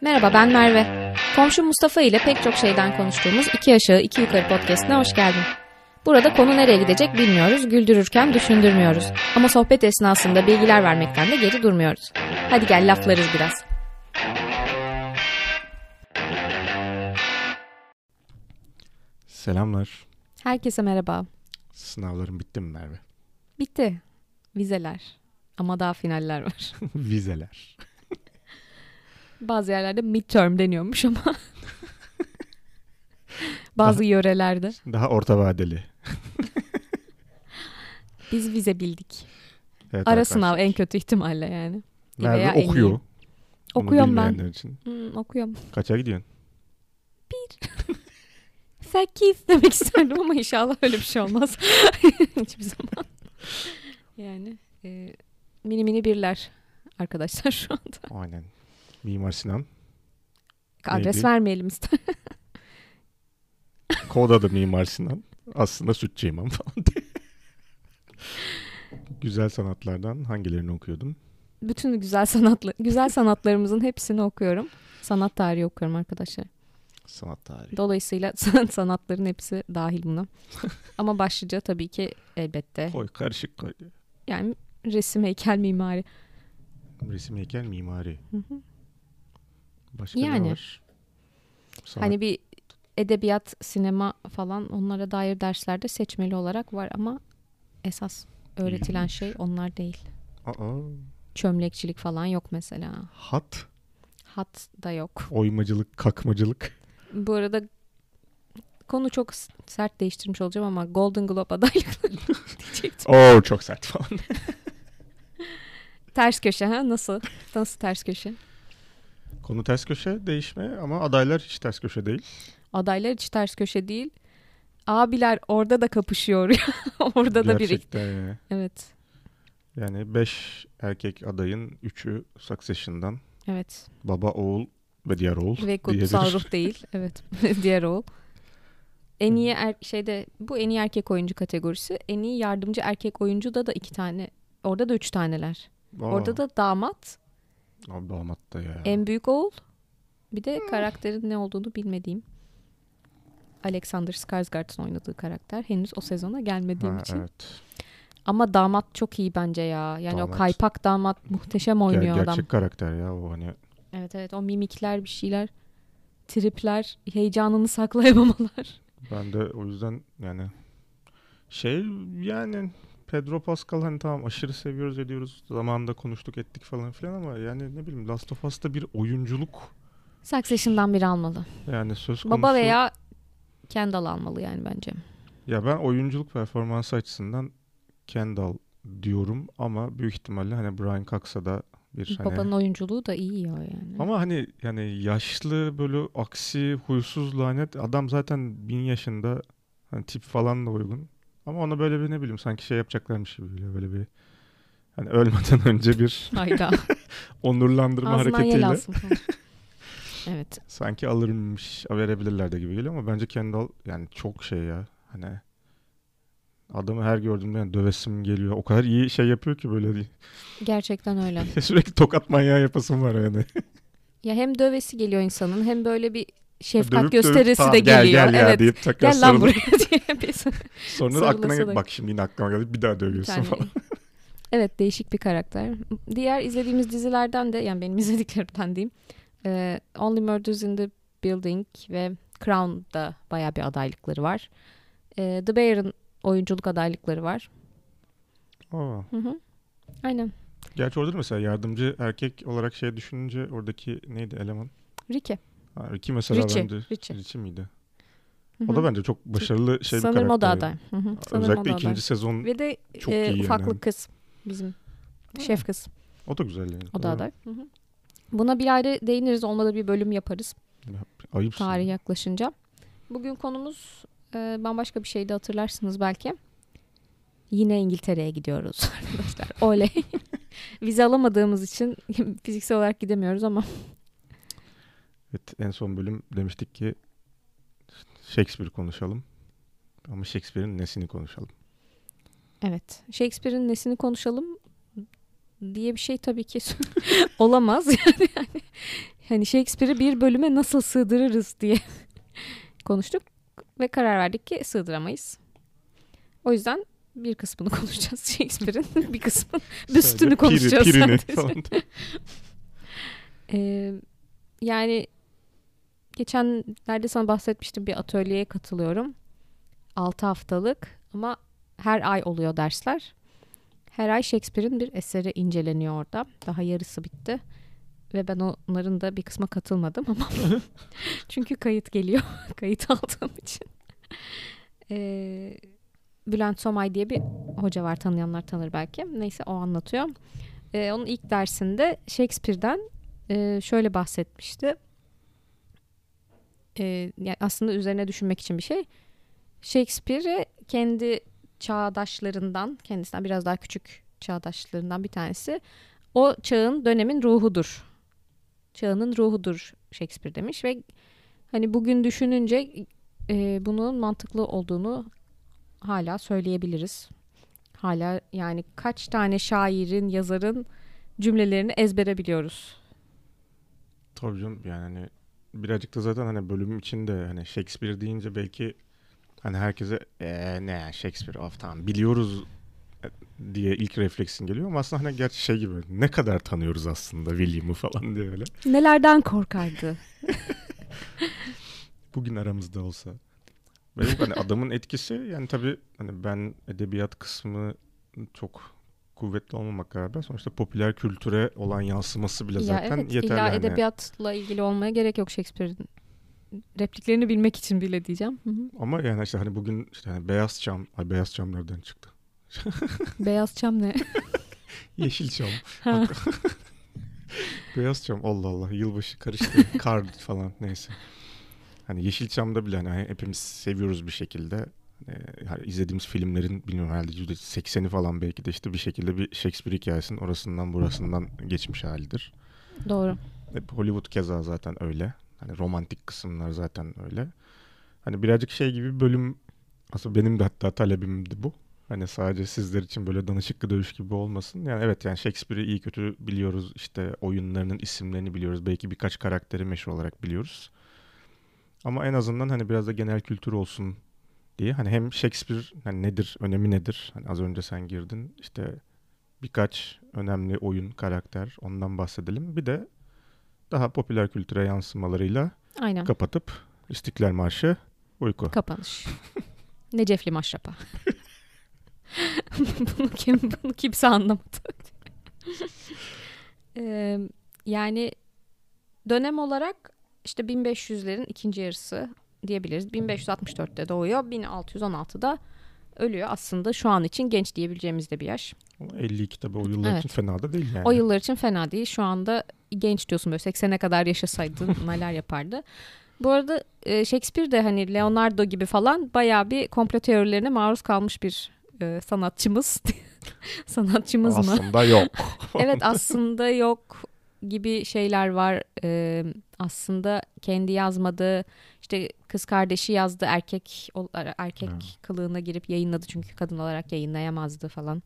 Merhaba ben Merve. Komşu Mustafa ile pek çok şeyden konuştuğumuz iki aşağı iki yukarı podcastine hoş geldin. Burada konu nereye gidecek bilmiyoruz, güldürürken düşündürmüyoruz. Ama sohbet esnasında bilgiler vermekten de geri durmuyoruz. Hadi gel laflarız biraz. Selamlar. Herkese merhaba. Sınavlarım bitti mi Merve? Bitti. Vizeler. Ama daha finaller var. Vizeler. Bazı yerlerde midterm deniyormuş ama. Bazı yörelerde. Daha orta vadeli. Biz vize bildik. Evet, Ara arkadaşlar. sınav en kötü ihtimalle yani. Merve okuyor. Okuyorum ben. Için. Hmm, okuyorum. Kaça gidiyorsun? Sekiz demek isterdim ama inşallah öyle bir şey olmaz. Hiçbir zaman. Yani e, mini mini birler arkadaşlar şu anda. Aynen. Mimar Sinan. Adres Neydi? vermeyelim ister. Kod adı Mimar Sinan. Aslında sütçü imam falan diye. Güzel sanatlardan hangilerini okuyordun? Bütün güzel sanatlı güzel sanatlarımızın hepsini okuyorum. Sanat tarihi okuyorum arkadaşlar. Sanat tarihi. Dolayısıyla san- sanatların hepsi dahil buna. Ama başlıca tabii ki elbette. Koy karışık koy. Yani resim, heykel, mimari. Resim heykel mimari. Hı hı. Başka Yani. ne var? Sanat. Hani bir edebiyat, sinema falan onlara dair derslerde seçmeli olarak var ama esas öğretilen İlginç. şey onlar değil. Aa, Çömlekçilik falan yok mesela. hat, Hat da yok. oymacılık, kakmacılık. Bu arada konu çok sert değiştirmiş olacağım ama Golden Globe adaylıkları diyecektim. Oo çok sert falan. Ters köşe ha nasıl? Nasıl ters köşe? Konu ters köşe değişme ama adaylar hiç ters köşe değil. Adaylar hiç ters köşe değil. Abiler orada da kapışıyor. orada da biri. Gerçekten yani. Evet. Yani 5 erkek adayın 3'ü Succession'dan. Evet. Baba, oğul ve diğer oğul. Ve kutsal ruh değil. Evet. Diğer oğul. En iyi er- şeyde bu en iyi erkek oyuncu kategorisi. En iyi yardımcı erkek oyuncu da da iki tane. Orada da üç taneler. Aa, Orada da damat, Abi damat da ya. en büyük oğul. Bir de karakterin ne olduğunu bilmediğim. Alexander Skarsgård'ın oynadığı karakter henüz o sezona gelmediğim Ha, için. evet. Ama damat çok iyi bence ya. Yani o Damat. kaypak damat muhteşem Ger- oynuyor adam. gerçek karakter ya o hani. Evet evet o mimikler bir şeyler, tripler, heyecanını saklayamamalar. Ben de o yüzden yani şey yani Pedro Pascal hani tamam aşırı seviyoruz ediyoruz. Zamanında konuştuk ettik falan filan ama yani ne bileyim Last of Us'ta bir oyunculuk Succession'dan biri almalı. yani söz konusu. Baba veya Kendall almalı yani bence. Ya ben oyunculuk performansı açısından Kendall diyorum ama büyük ihtimalle hani Brian Cox'a da bir hani Babanın oyunculuğu da iyi ya yani. ama hani yani yaşlı böyle aksi huysuz lanet adam zaten bin yaşında hani tip falan da uygun. Ama ona böyle bir ne bileyim sanki şey yapacaklarmış gibi geliyor böyle bir hani ölmeden önce bir Hayda. onurlandırma Ağzından hareketiyle evet. sanki alırmış verebilirler de gibi geliyor ama bence Kendall yani çok şey ya hani adamı her gördüğümde yani dövesim geliyor. O kadar iyi şey yapıyor ki böyle değil. Gerçekten öyle. Sürekli tokat manyağı yapasım var yani. Ya hem dövesi geliyor insanın hem böyle bir şefkat Dövüp dövüp, gösterisi "Tamam, de gel, geliyor. Gel, ya evet. deyip tekrar Gel lan buraya diye bir Sonra da aklına gel bak şimdi yine aklıma geldi bir daha dövüyorsun falan. Evet değişik bir karakter. Diğer izlediğimiz dizilerden de yani benim izlediklerimden diyeyim. e, Only Murders in the Building ve Crown'da baya bir adaylıkları var. E, The Bear'ın oyunculuk adaylıkları var. Aa, Hı hı. Aynen. gerçi orada da mesela yardımcı erkek olarak şey düşününce oradaki neydi eleman? Ricky. Ha, Ricky mesela Richie, bence. Richie. Richie miydi? Hı O hı. da bence çok başarılı şey bir Sanırım o da aday. Hı hı. O Özellikle da ikinci aday. sezon Ve de çok e, iyi yani. ufaklık kız. Bizim şef kız. o da güzel yani. O da aday. Hı hı. Buna bir ayrı değiniriz. Olmadı bir bölüm yaparız. Ayıpsın. Tarih yaklaşınca. Bugün konumuz e, bambaşka bir şeydi hatırlarsınız belki. Yine İngiltere'ye gidiyoruz arkadaşlar. Oley. Vize alamadığımız için fiziksel olarak gidemiyoruz ama Evet, en son bölüm demiştik ki Shakespeare konuşalım. Ama Shakespeare'in nesini konuşalım. evet. Shakespeare'in nesini konuşalım diye bir şey tabii ki olamaz yani, yani hani Shakespeare'i bir bölüme nasıl sığdırırız diye konuştuk ve karar verdik ki sığdıramayız. O yüzden bir kısmını konuşacağız Shakespeare'in bir kısmını üstünü konuşacağız. Piri, pirini sadece. falan. Ee, yani geçenlerde sana bahsetmiştim bir atölyeye katılıyorum. 6 haftalık ama her ay oluyor dersler. Her ay Shakespeare'in bir eseri inceleniyor orada. Daha yarısı bitti. Ve ben onların da bir kısma katılmadım ama çünkü kayıt geliyor. kayıt aldığım için. Ee, Bülent Somay diye bir hoca var tanıyanlar tanır belki. Neyse o anlatıyor. Ee, onun ilk dersinde Shakespeare'den e, şöyle bahsetmişti. Ee, yani aslında üzerine düşünmek için bir şey. Shakespeare'e kendi çağdaşlarından, kendisinden biraz daha küçük çağdaşlarından bir tanesi. O çağın, dönemin ruhudur. Çağının ruhudur Shakespeare demiş ve hani bugün düşününce e, bunun mantıklı olduğunu hala söyleyebiliriz. Hala yani kaç tane şairin, yazarın cümlelerini ezbere biliyoruz. Tabii canım yani hani birazcık da zaten hani bölüm içinde hani Shakespeare deyince belki hani herkese "Ee, ne ya Shakespeare of tamam biliyoruz e, diye ilk refleksin geliyor ama aslında hani gerçi şey gibi ne kadar tanıyoruz aslında William'ı falan diye öyle. Nelerden korkardı? Bugün aramızda olsa. Benim hani adamın etkisi yani tabii hani ben edebiyat kısmı çok kuvvetli olmamak galiba. Sonuçta popüler kültüre olan yansıması bile ya zaten evet, yeterli. illa hani. edebiyatla ilgili olmaya gerek yok Shakespeare'in. Repliklerini bilmek için bile diyeceğim. Hı hı. Ama yani işte hani bugün işte hani beyaz çam, ay beyaz çam nereden çıktı? Beyaz çam ne? Yeşil çam. Beyaz çam Allah Allah yılbaşı karıştı. Kar falan neyse. Hani Yeşilçam'da bile hani hepimiz seviyoruz bir şekilde. Ee, hani izlediğimiz filmlerin bilmiyorum herhalde %80'i falan belki de işte bir şekilde bir Shakespeare hikayesinin orasından burasından geçmiş halidir. Doğru. Hep Hollywood keza zaten öyle. Hani romantik kısımlar zaten öyle. Hani birazcık şey gibi bir bölüm aslında benim de hatta talebimdi bu. Hani sadece sizler için böyle danışıklı dövüş gibi olmasın. Yani evet yani Shakespeare'i iyi kötü biliyoruz. İşte oyunlarının isimlerini biliyoruz. Belki birkaç karakteri meşhur olarak biliyoruz. Ama en azından hani biraz da genel kültür olsun diye. Hani hem Shakespeare hani nedir, önemi nedir? Hani az önce sen girdin. İşte birkaç önemli oyun, karakter ondan bahsedelim. Bir de daha popüler kültüre yansımalarıyla Aynen. kapatıp İstiklal Marşı uyku. Kapanış. Necefli maşrapa. bunu, kim, bunu kimse anlamadı. Ee, yani dönem olarak işte 1500'lerin ikinci yarısı diyebiliriz. 1564'te doğuyor. 1616'da ölüyor. Aslında şu an için genç diyebileceğimiz de bir yaş. Ama 52 tabii o yıllar için Evet. fena da değil yani. O yıllar için fena değil. Şu anda genç diyorsun böyle 80'e kadar yaşasaydı neler yapardı. Bu arada e, Shakespeare de hani Leonardo gibi falan bayağı bir komplo teorilerine maruz kalmış bir e, sanatçımız. Sanatçımız mı? Aslında yok. evet aslında yok gibi şeyler var. Ee, aslında kendi yazmadığı işte kız kardeşi yazdı erkek erkek Ha. kılığına girip yayınladı çünkü kadın olarak yayınlayamazdı falan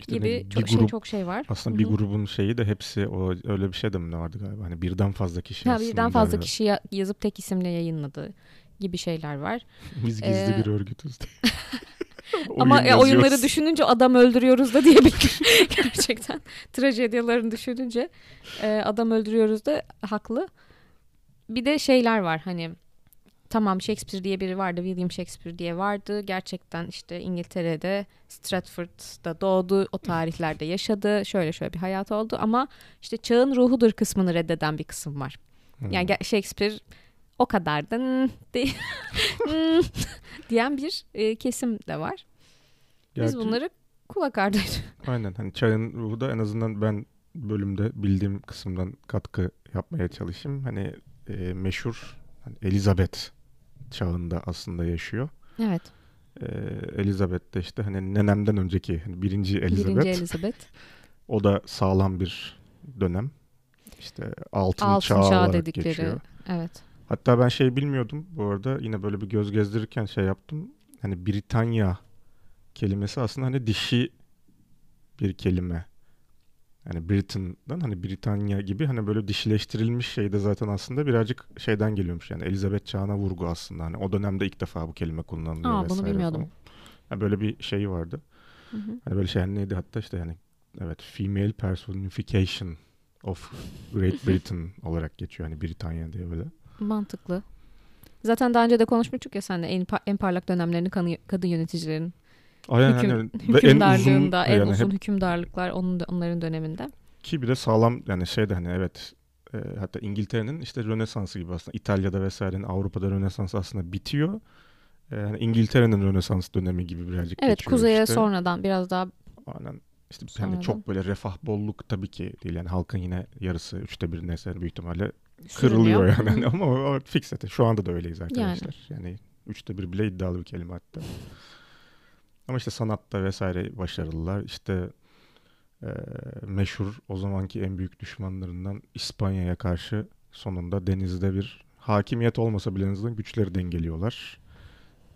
İşte gibi çok bir şey grup çok şey var. aslında bir Hı hı. grubun şeyi de hepsi o öyle bir şey de mi ne vardı galiba? Hani birden fazla kişi Ha, birden fazla kişi ya- yazıp tek isimle yayınladı gibi şeyler var. Biz gizli Ee, bir örgütüz. Ama Oyun e, oyunları düşününce adam öldürüyoruz da diyebilir. Gerçekten trajedyalarını düşününce e, adam öldürüyoruz da haklı. Bir de şeyler var hani tamam Shakespeare diye biri vardı, William Shakespeare diye vardı. Gerçekten işte İngiltere'de Stratford'da doğdu, o tarihlerde yaşadı. Şöyle şöyle bir hayat oldu ama işte çağın ruhudur kısmını reddeden bir kısım var. Hmm. Yani Shakespeare o kadar da diyen bir e, kesim de var. Biz Gerçi- bunları kulak ardı Aynen hani çayın ruhu da en azından ben bölümde bildiğim kısımdan katkı yapmaya çalışayım. Hani e, meşhur hani Elizabeth çağında aslında yaşıyor. Evet. E, Elizabeth de işte hani nenemden önceki hani birinci Elizabeth. Birinci Elizabeth. O da sağlam bir dönem. İşte altın, Altın çağı olarak dedikleri. geçiyor. Evet. Hatta ben şey bilmiyordum bu arada yine böyle bir göz gezdirirken şey yaptım. Hani Britanya kelimesi aslında hani dişi bir kelime. Yani Britain'dan hani Britanya gibi hani böyle dişileştirilmiş şey de zaten aslında birazcık şeyden geliyormuş. Yani Elizabeth çağına vurgu aslında. Hani o dönemde ilk defa bu kelime kullanılıyor Aa, vesaire bunu bilmiyordum. falan. Yani böyle bir şey vardı. Hı hı. Hani böyle şey neydi hatta işte yani evet female personification of Great Britain olarak geçiyor hani Britanya diye böyle. Mantıklı. Zaten daha önce de konuşmuştuk ya sen de en, en parlak dönemlerini kanı- kadın yöneticilerin Aynen hüküm, aynen. Ve en uzun hükümdarlığında, en yani uzun hep hükümdarlıklar onun onların döneminde. ki bir de sağlam yani şey de hani evet e, hatta İngiltere'nin işte Rönesans'ı gibi aslında İtalya'da vesairenin Avrupa'da Rönesans aslında bitiyor. E, yani İngiltere'nin Rönesans dönemi gibi birazcık Evet geçiyor kuzeye işte. sonradan biraz daha Aynen. İşte Sonradan. hani çok böyle refah bolluk tabii ki değil yani halkın yine yarısı üçte bir neyse büyük ihtimalle sürünüyor. kırılıyor yani ama o, o fix zaten. Şu anda da öyleyiz arkadaşlar. Yani. üçte bir bile iddialı bir kelime hatta. Ama işte sanatta vesaire başarılılar. İşte e, meşhur o zamanki en büyük düşmanlarından İspanya'ya karşı sonunda denizde bir hakimiyet olmasa bile en azından güçleri dengeliyorlar.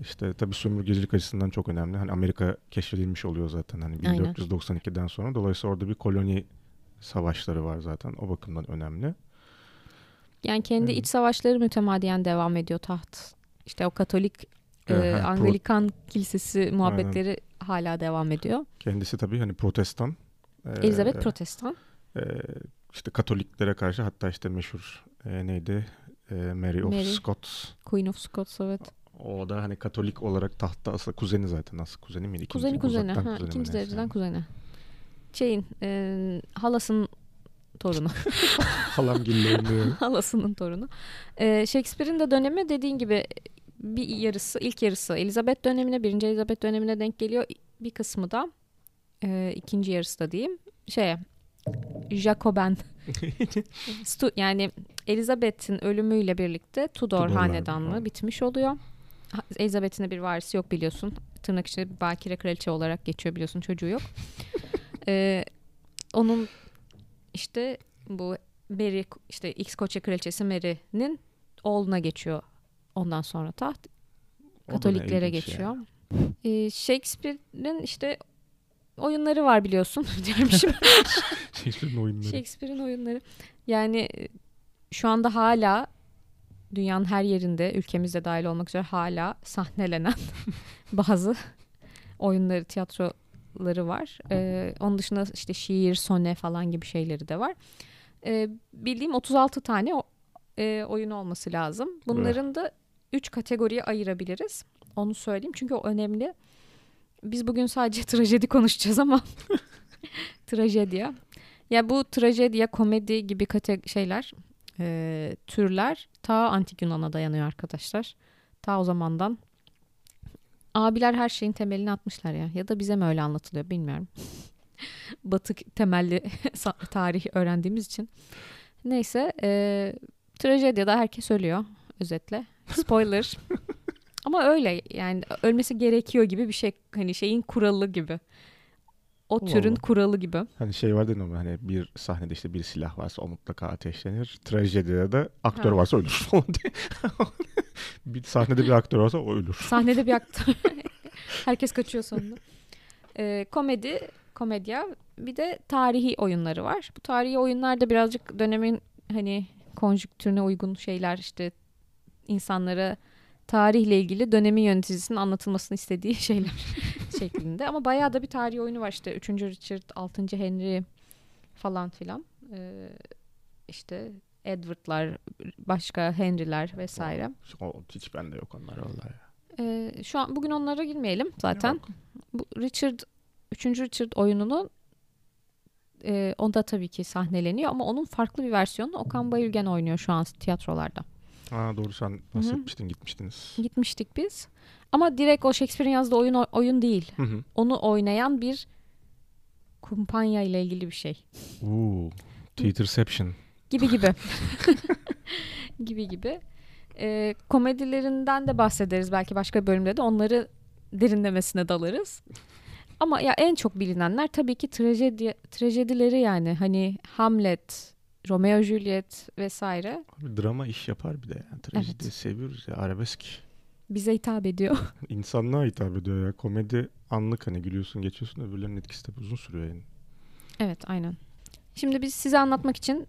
İşte tabii sömürgecilik açısından çok önemli. Hani Amerika keşfedilmiş oluyor zaten hani Aynen. 1492'den sonra. Dolayısıyla orada bir koloni savaşları var zaten. O bakımdan önemli. Yani kendi Hı. iç savaşları mütemadiyen devam ediyor taht. İşte o Katolik e, Evet, ha, pro- Anglikan kilisesi muhabbetleri hala devam ediyor. Kendisi tabii hani protestan. Ee, Elizabeth Protestan. e, işte Katoliklere karşı hatta işte meşhur e, neydi? E, Mary of Mary. Scots. Queen of Scots evet. O da hani Katolik olarak tahtta aslında kuzeni zaten aslında kuzeni miydi? İkinci- Kuzeni kuzeni. Ha, kuzeni ikinci dereceden yani. kuzeni. Şeyin e, halasının torunu. Halam gillerinde. Halasının torunu. E, Shakespeare'in de dönemi dediğin gibi bir yarısı, ilk yarısı Elizabeth dönemine, birinci Elizabeth dönemine denk geliyor. Bir kısmı da e, ikinci yarısı da diyeyim. Şeye, Jacoben. Stu- yani Elizabeth'in ölümüyle birlikte Tudor Tudorlar, hanedanlığı tamam. bitmiş oluyor. Elizabeth'in de bir varisi yok biliyorsun. Tırnak içinde bir bakire kraliçe olarak geçiyor biliyorsun çocuğu yok. Ee, onun işte bu Mary işte İskoçya kraliçesi Mary'nin oğluna geçiyor ondan sonra taht. Katoliklere geçiyor. Ee, Shakespeare'in işte oyunları var biliyorsun. Shakespeare'in oyunları. Shakespeare'in oyunları. Yani e, şu anda hala dünyanın her yerinde ülkemizde dahil olmak üzere hala sahnelenen bazı oyunları, tiyatroları var. Ee, onun dışında işte şiir, sone falan gibi şeyleri de var. Ee, bildiğim 36 tane o- e, oyun olması lazım. Bunların da 3 kategoriye ayırabiliriz. Onu söyleyeyim çünkü o önemli. Biz bugün sadece trajedi konuşacağız ama trajedya. Ya bu trajedya, komedi gibi kate- şeyler, e, türler ta antik Yunan'a dayanıyor arkadaşlar. Ta o zamandan. Abiler her şeyin temelini atmışlar ya. Ya da bize mi öyle anlatılıyor bilmiyorum. Batı temelli tarih öğrendiğimiz için. Neyse, e, trajedyada herkes ölüyor özetle. Spoiler. Ama öyle yani ölmesi gerekiyor gibi bir şey. Hani şeyin kuralı gibi. O Allah türün Allah. kuralı gibi. Hani şey vardı ama hani bir sahnede işte bir silah varsa o mutlaka ateşlenir. Trajedide de aktör Ha. varsa ölür falan diye. bir sahnede bir aktör varsa o ölür. Sahnede bir aktör. Herkes kaçıyor sonunda. Ee, komedi, komedya. Bir de tarihi oyunları var. Bu tarihi oyunlarda birazcık dönemin hani konjüktürüne uygun şeyler işte insanlara tarihle ilgili dönemin yöneticisinin anlatılmasını istediği şeyler şeklinde. Ama bayağı da bir tarihi oyunu var işte 3. Richard, 6. Henry falan filan. Ee, işte Edward'lar, başka Henry'ler vesaire. O, hiç bende yok onlar vallahi. Ee, şu an bugün onlara girmeyelim zaten. Bu Richard 3. Richard oyununu e, onda tabii ki sahneleniyor ama onun farklı bir versiyonu Okan Bayülgen oynuyor şu an tiyatrolarda. Ha doğru sen bahsetmiştin gitmiştiniz. Gitmiştik biz. Ama direkt o Shakespeare'in yazdığı oyun oyun değil. Hı hı. Onu oynayan bir kumpanya ile ilgili bir şey. Oo, Theaterception. Gibi gibi. gibi gibi. Ee, komedilerinden de bahsederiz belki başka bölümde de onları derinlemesine dalarız. Ama ya en çok bilinenler tabii ki trajedi trajedileri yani hani Hamlet, Romeo Juliet vesaire Abi drama iş yapar bir de. Yani. Trajedi Evet. seviyoruz ya arabesk. bize hitap ediyor. İnsanlığa hitap ediyor ya. Komedi anlık hani gülüyorsun geçiyorsun öbürlerinin etkisi tabii uzun sürüyor yani. evet aynen. Şimdi biz size anlatmak için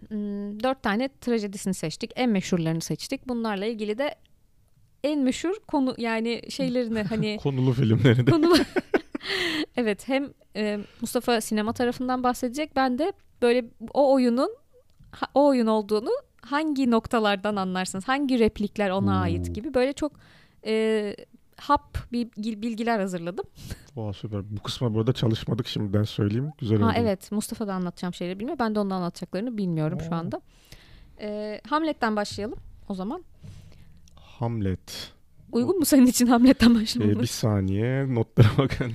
dört tane trajedisini seçtik. En meşhurlarını seçtik. Bunlarla ilgili de en meşhur konu yani şeylerini hani konulu filmleri de. Konulu. evet hem e, Mustafa sinema tarafından bahsedecek. Ben de böyle o oyunun o oyun olduğunu hangi noktalardan anlarsınız? Hangi replikler ona hmm. ait gibi böyle çok e, hap bilgiler hazırladım. Vay süper. Bu kısma burada çalışmadık şimdiden söyleyeyim. Güzel ha, oldu. Evet Mustafa da anlatacağım şeyleri bilmiyor. Ben de onun anlatacaklarını bilmiyorum Oo. şu anda. Ee, Hamlet'ten başlayalım o zaman. Hamlet. Uygun mu senin için Hamlet'ten başlamamız? Ee, bir saniye notlara bakın.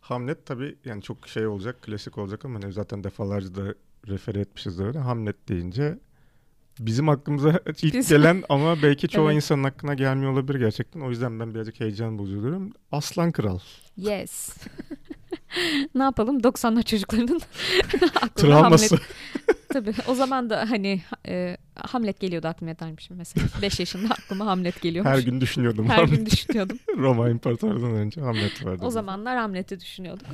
Hamlet tabii yani çok şey olacak, klasik olacak ama hani zaten defalarca da refer etmişizdir öyle. Hamlet deyince bizim aklımıza ilk Biz... gelen ama belki çoğu evet. insanın aklına gelmiyor olabilir gerçekten. O yüzden ben birazcık heyecan bozuyorum. Aslan Kral. Yes. ne yapalım 90'lar çocuklarının travması. Tabii o zaman da hani e, Hamlet geliyordu aklıma dermişim mesela. 5 yaşında aklıma Hamlet geliyormuş. Her gün düşünüyordum. Her Hamlet. gün düşünüyordum. Roma İmparatorluğu'ndan önce Hamlet vardı. O zamanlar Hamlet'i düşünüyorduk.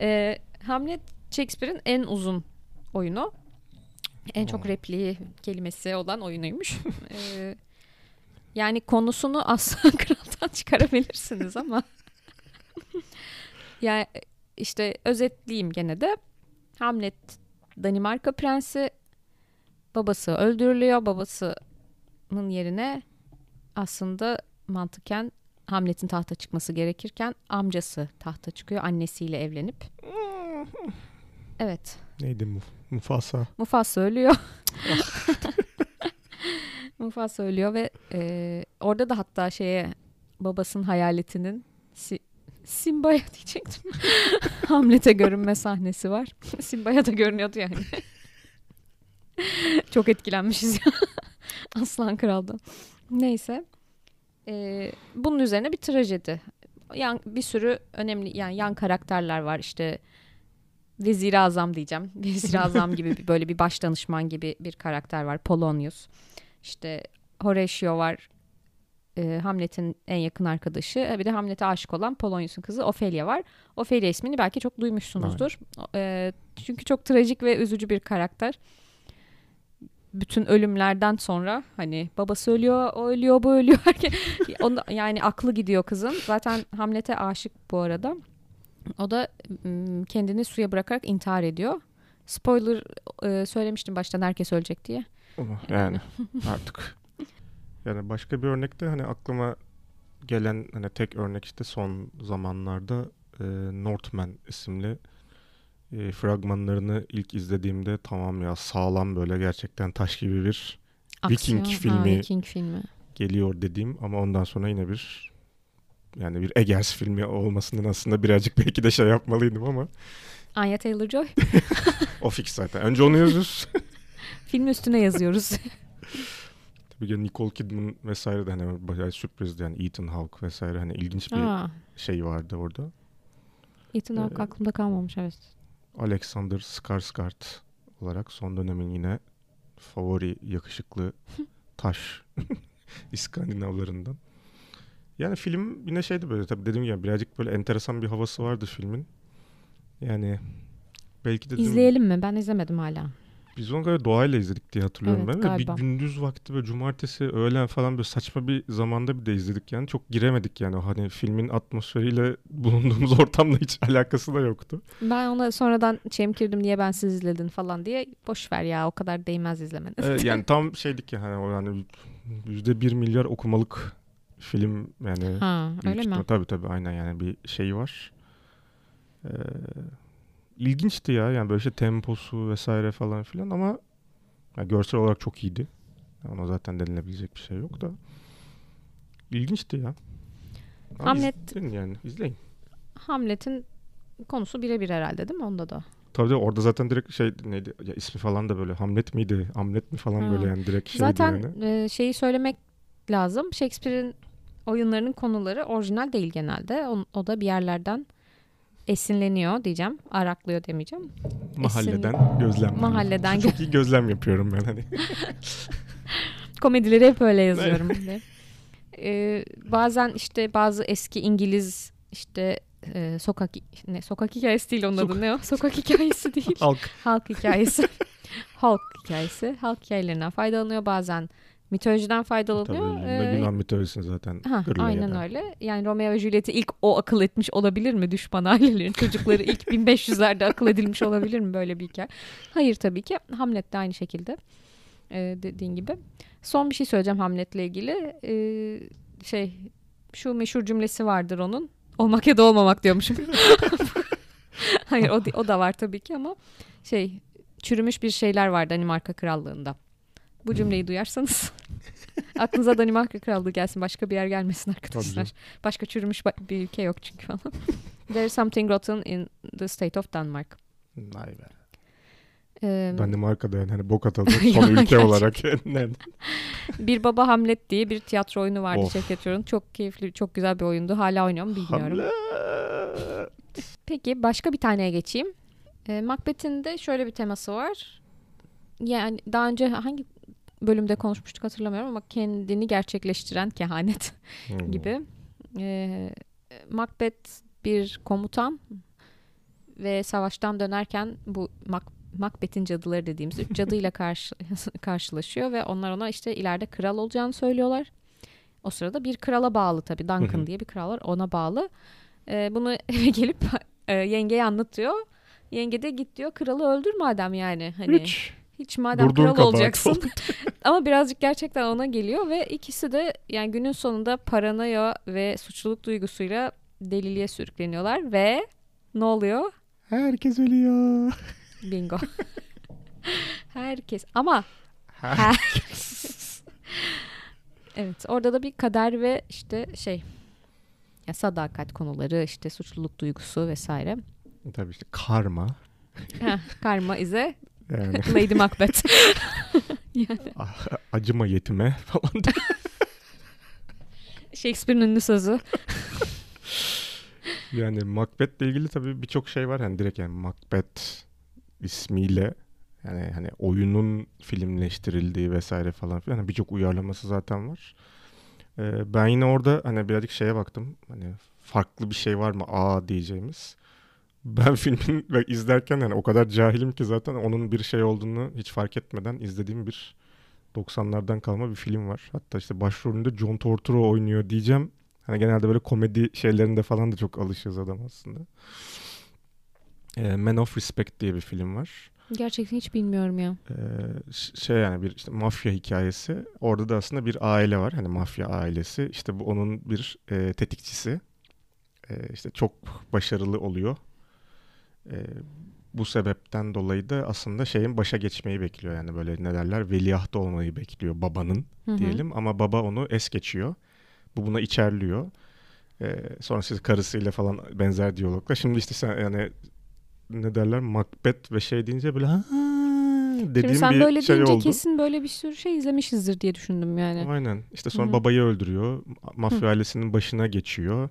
E, Hamlet Shakespeare'in en uzun oyunu. En çok repliği kelimesi olan oyunuymuş. ee, yani konusunu Aslan Kral'dan çıkarabilirsiniz ama yani işte özetleyeyim gene de Hamlet Danimarka prensi babası öldürülüyor. Babasının yerine aslında mantıken Hamlet'in tahta çıkması gerekirken amcası tahta çıkıyor annesiyle evlenip. Evet. Neydi Muf Mufasa? Mufasa ölüyor. Mufasa ölüyor ve e, orada da hatta şeye babasının hayaletinin si, Simba'ya diyecektim. Hamlet'e görünme sahnesi var. Simba'ya da görünüyordu yani. Çok etkilenmişiz ya. Aslan Kral'da. Neyse. Ee, bunun üzerine bir trajedi. Yan, bir sürü önemli yani yan karakterler var işte Vezir-i Azam diyeceğim. Vezir-i Azam gibi bir, böyle bir baş danışman gibi bir karakter var. Polonius. İşte Horatio var. E, Hamlet'in en yakın arkadaşı. E, bir de Hamlet'e aşık olan Polonius'un kızı Ophelia var. Ophelia ismini belki çok duymuşsunuzdur. E, çünkü çok trajik ve üzücü bir karakter. Bütün ölümlerden sonra hani babası ölüyor, o ölüyor, bu ölüyor. Onu, yani aklı gidiyor kızın. Zaten Hamlet'e aşık bu arada. O da kendini suya bırakarak intihar ediyor. Spoiler e, söylemiştim baştan herkes ölecek diye. Yani artık. Yani başka bir örnekte hani aklıma gelen hani tek örnek işte son zamanlarda e, Northman isimli e, fragmanlarını ilk izlediğimde tamam ya sağlam böyle gerçekten taş gibi bir Aksiyon, Viking filmi, ha, Viking filmi geliyor dediğim ama ondan sonra yine bir yani bir Eggers filmi olmasından aslında birazcık belki de şey yapmalıydım ama. Anya Taylor-Joy. o fix zaten. Önce onu yazıyoruz. Film üstüne yazıyoruz. Tabii ki Nicole Kidman vesaire de hani bayağı sürprizdi yani Ethan Hawke vesaire hani ilginç bir Aa. şey vardı orada. Ethan Hawke ee, aklımda kalmamış evet. Alexander Skarsgård olarak son dönemin yine favori yakışıklı taş İskandinavlarından. Yani film yine şeydi böyle tabii dediğim gibi birazcık böyle enteresan bir havası vardı filmin. Yani belki de... İzleyelim mi? Ben izlemedim hala. Biz onu galiba doğayla izledik diye hatırlıyorum evet, ben. Galiba. Bir gündüz vakti böyle cumartesi öğlen falan böyle saçma bir zamanda bir de izledik yani. Çok giremedik yani. Hani filmin atmosferiyle bulunduğumuz ortamla hiç alakası da yoktu. Ben ona sonradan çemkirdim niye ben siz izledin falan diye. Boş ver ya o kadar değmez izlemeniz. Evet, yani tam şeydik ya hani o yani yüzde bir milyar okumalık film yani. Ha, öyle mi? Tabii tabii aynen yani bir şey var. Ee, ilginçti ya yani böyle işte temposu vesaire falan filan ama yani görsel olarak çok iyiydi. Ona zaten denilebilecek bir şey yok da. İlginçti ya. Ama Hamlet yani izleyin. Hamlet'in konusu birebir herhalde değil mi onda da? Tabii orada zaten direkt şey neydi ya ismi falan da böyle Hamlet miydi Hamlet mi falan ha. böyle yani direkt şey Zaten yani. e, şeyi söylemek lazım. Shakespeare'in oyunlarının konuları orijinal değil genelde. O, o da bir yerlerden esinleniyor diyeceğim. Araklıyor demeyeceğim. Mahalleden Esin... gözlem. Mahalleden. Çok iyi gözlem yapıyorum ben hani. Komedileri hep öyle yazıyorum. ee, bazen işte bazı eski İngiliz işte e, sokak ne sokak hikayesi değil onun adı ne o? Sokak hikayesi değil. Halk. Halk hikayesi. Halk hikayesi. Halk hikayelerinden faydalanıyor bazen mitolojiden faydalanıyor. Tabii Ee, Yunan mitolojisini zaten Ha, aynen öyle. Yani Romeo ve Juliet'i ilk o akıl etmiş olabilir mi? Düşman ailelerin çocukları ilk 1500'lerde akıl edilmiş olabilir mi böyle bir hikaye? Hayır tabii ki. Hamlet de aynı şekilde. Ee, dediğin gibi. Son bir şey söyleyeceğim Hamlet'le ilgili. Ee, şey şu meşhur cümlesi vardır onun. Olmak ya da olmamak diyormuşum. Hayır o, o da var tabii ki ama şey çürümüş bir şeyler var Danimarka Krallığı'nda. Bu cümleyi duyarsanız aklınıza Danimarka Krallığı gelsin. Başka bir yer gelmesin arkadaşlar. Başka çürümüş bir ülke yok çünkü falan. There's something rotten in the state of Denmark. Vay be. Ee, Danimarka'da yani hani bok Ya, son ülke olarak. Bir Baba Hamlet diye bir tiyatro oyunu vardı Of. Şevket Yorun. Çok keyifli, çok güzel bir oyundu. Hala oynuyor mu bilmiyorum. Hamlet. Peki başka bir taneye geçeyim. Ee, Macbeth'in de şöyle bir teması var. Yani daha önce hangi bölümde konuşmuştuk hatırlamıyorum ama kendini gerçekleştiren kehanet Hmm. gibi. Ee, Macbeth bir komutan ve savaştan dönerken bu Mac- Macbeth'in cadıları dediğimiz üç cadıyla karşı, karşılaşıyor ve onlar ona işte ileride kral olacağını söylüyorlar. O sırada bir krala bağlı tabii Duncan diye bir kral var ona bağlı. Ee, bunu eve gelip e, yengeye anlatıyor. Yenge de git diyor kralı öldür madem yani. Hani Hiç. Hiç madem Durduğun kral olacaksın. Ama birazcık gerçekten ona geliyor ve ikisi de yani günün sonunda paranoya ve suçluluk duygusuyla deliliğe sürükleniyorlar ve ne oluyor? Herkes ölüyor. Bingo. Herkes ama evet orada da bir kader ve işte şey ya sadakat konuları işte suçluluk duygusu vesaire. Tabii işte karma. Heh, karma ize Yani Lady Macbeth. yani ah, acıma yetime falan. Shakespeare'in ünlü sözü. Yani Macbeth'le ilgili tabii birçok şey var. Hani direkt yani Macbeth ismiyle yani hani oyunun filmleştirildiği vesaire falan filan hani birçok uyarlaması zaten var. Ee, ben yine orada hani birazcık şeye baktım. Hani farklı bir şey var mı aa diyeceğimiz. Ben filmin ve izlerken yani o kadar cahilim ki zaten onun bir şey olduğunu hiç fark etmeden izlediğim bir 90'lardan kalma bir film var. Hatta işte başrolünde John Turturro oynuyor diyeceğim. Hani genelde böyle komedi şeylerinde falan da çok alışığız adam aslında. Ee, Man of Respect diye bir film var. Gerçekten hiç bilmiyorum ya. Ş- şey yani bir işte mafya hikayesi. Orada da aslında bir aile var. Hani mafya ailesi. İşte bu onun bir e, tetikçisi. E, işte çok başarılı oluyor. E, bu sebepten dolayı da aslında şeyin başa geçmeyi bekliyor. Yani böyle ne derler veliaht olmayı bekliyor babanın Hı hı. diyelim. Ama baba onu es geçiyor. Bu buna içerliyor. Ee, sonra siz karısıyla falan benzer diyalogla. Şimdi işte sen yani ne derler Macbeth ve şey deyince böyle ha dediğim Şimdi sen bir böyle şey deyince oldu. kesin böyle bir sürü şey izlemişizdir diye düşündüm yani. Aynen. İşte sonra Hı. babayı öldürüyor. Mafya Hı. ailesinin başına geçiyor.